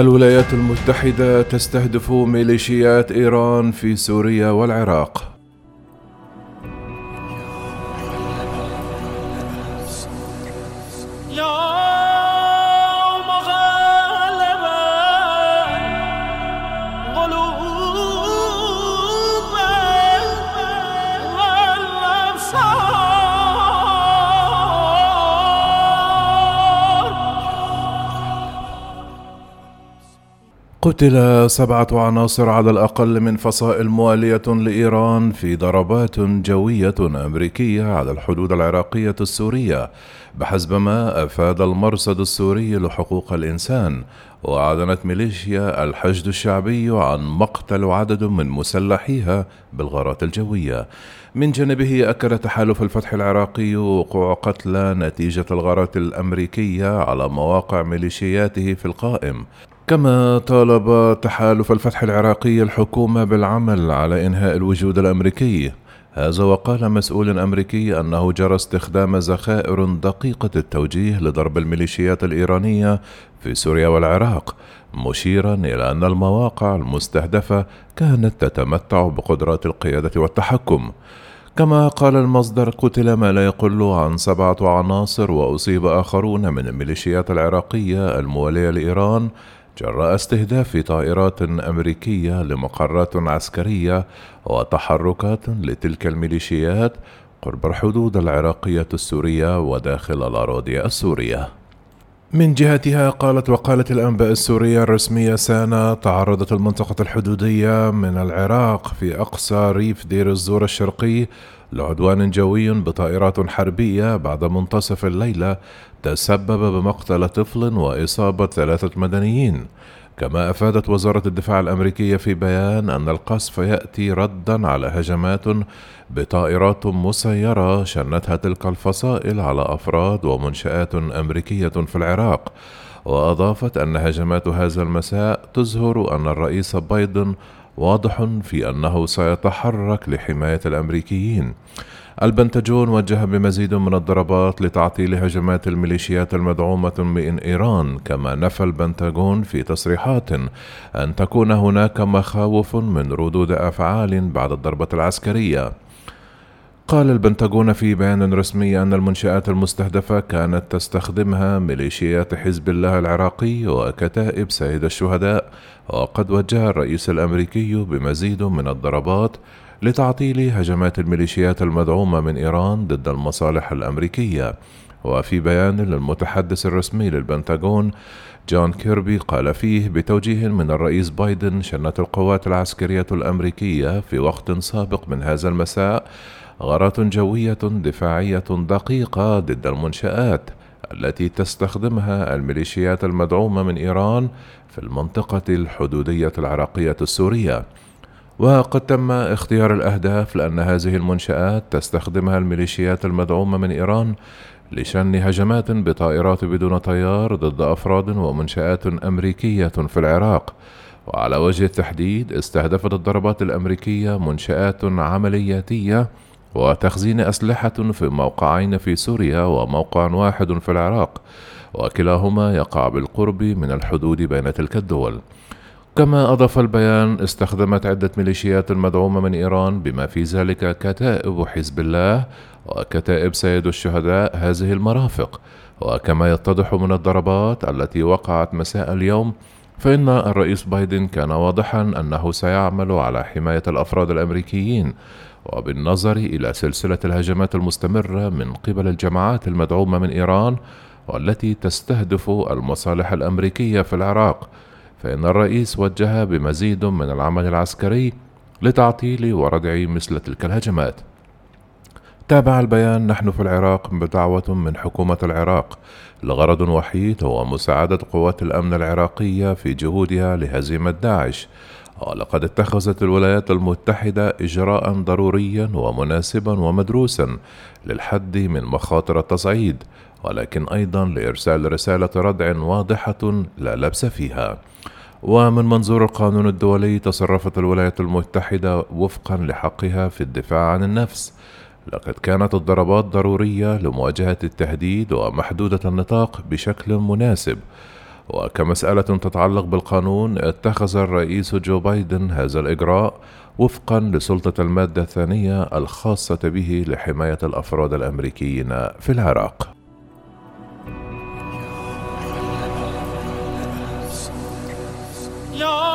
الولايات المتحدة تستهدف ميليشيات إيران في سوريا والعراق. قتل سبعة عناصر على الأقل من فصائل موالية لإيران في ضربات جوية أمريكية على الحدود العراقية السورية. بحسب ما أفاد المرصد السوري لحقوق الإنسان وأعلنت ميليشيا الحشد الشعبي عن مقتل عدد من مسلحيها بالغارات الجوية. من جانبه أكد تحالف الفتح العراقي وقوع قتلى نتيجة الغارات الأمريكية على مواقع ميليشياته في القائم. كما طالب تحالف الفتح العراقي الحكومة بالعمل على إنهاء الوجود الأمريكي هذا وقال مسؤول أمريكي أنه جرى استخدام ذخائر دقيقة التوجيه لضرب الميليشيات الإيرانية في سوريا والعراق مشيرا إلى أن المواقع المستهدفة كانت تتمتع بقدرات القيادة والتحكم. كما قال المصدر قتل ما لا يقل عن سبعة عناصر وأصيب آخرون من الميليشيات العراقية الموالية لإيران جراء استهداف طائرات أمريكية لمقرات عسكرية وتحركات لتلك الميليشيات قرب الحدود العراقية السورية وداخل الأراضي السورية. من جهتها قالت وقالة الأنباء السورية الرسمية سانا تعرضت المنطقة الحدودية من العراق في أقصى ريف دير الزور الشرقي لعدوان جوي بطائرات حربية بعد منتصف الليلة تسبب بمقتل طفل وإصابة ثلاثة مدنيين. كما أفادت وزارة الدفاع الأمريكية في بيان أن القصف يأتي ردا على هجمات بطائرات مسيرة شنتها تلك الفصائل على أفراد ومنشآت أمريكية في العراق. وأضافت أن هجمات هذا المساء تظهر أن الرئيس بايدن واضح في أنه سيتحرك لحماية الأمريكيين. البنتاجون وجه بمزيد من الضربات لتعطيل هجمات الميليشيات المدعومة من إيران كما نفى البنتاجون في تصريحات أن تكون هناك مخاوف من ردود أفعال بعد الضربة العسكرية. قال البنتاغون في بيان رسمي أن المنشآت المستهدفة كانت تستخدمها ميليشيات حزب الله العراقي وكتائب سيد الشهداء وقد وجه الرئيس الأمريكي بمزيد من الضربات لتعطيل هجمات الميليشيات المدعومة من إيران ضد المصالح الأمريكية. وفي بيان للمتحدث الرسمي للبنتاغون جون كيربي قال فيه بتوجيه من الرئيس بايدن شنت القوات العسكرية الأمريكية في وقت سابق من هذا المساء غارات جوية دفاعية دقيقة ضد المنشآت التي تستخدمها الميليشيات المدعومة من إيران في المنطقة الحدودية العراقية السورية. وقد تم اختيار الأهداف لأن هذه المنشآت تستخدمها الميليشيات المدعومة من إيران لشن هجمات بطائرات بدون طيار ضد أفراد ومنشآت أمريكية في العراق. وعلى وجه التحديد استهدفت الضربات الأمريكية منشآت عملياتية وتخزين أسلحة في موقعين في سوريا وموقع واحد في العراق وكلاهما يقع بالقرب من الحدود بين تلك الدول. كما أضاف البيان استخدمت عدة ميليشيات مدعومة من إيران بما في ذلك كتائب حزب الله وكتائب سيد الشهداء هذه المرافق. وكما يتضح من الضربات التي وقعت مساء اليوم فإن الرئيس بايدن كان واضحا أنه سيعمل على حماية الأفراد الأمريكيين وبالنظر إلى سلسلة الهجمات المستمرة من قبل الجماعات المدعومة من إيران والتي تستهدف المصالح الأمريكية في العراق فإن الرئيس وجه بمزيد من العمل العسكري لتعطيل وردع مثل تلك الهجمات. تابع البيان نحن في العراق بدعوة من حكومة العراق. لغرض وحيد هو مساعدة قوات الأمن العراقية في جهودها لهزيمة داعش. ولقد اتخذت الولايات المتحدة إجراء ضروريا ومناسبا ومدروسا للحد من مخاطر التصعيد ولكن أيضا لإرسال رسالة ردع واضحة لا لبس فيها. ومن منظور القانون الدولي تصرفت الولايات المتحدة وفقا لحقها في الدفاع عن النفس. لقد كانت الضربات ضرورية لمواجهة التهديد ومحدودة النطاق بشكل مناسب. وكمسألة تتعلق بالقانون اتخذ الرئيس جو بايدن هذا الإجراء وفقا لسلطة المادة الثانية الخاصة به لحماية الأفراد الأمريكيين في العراق No!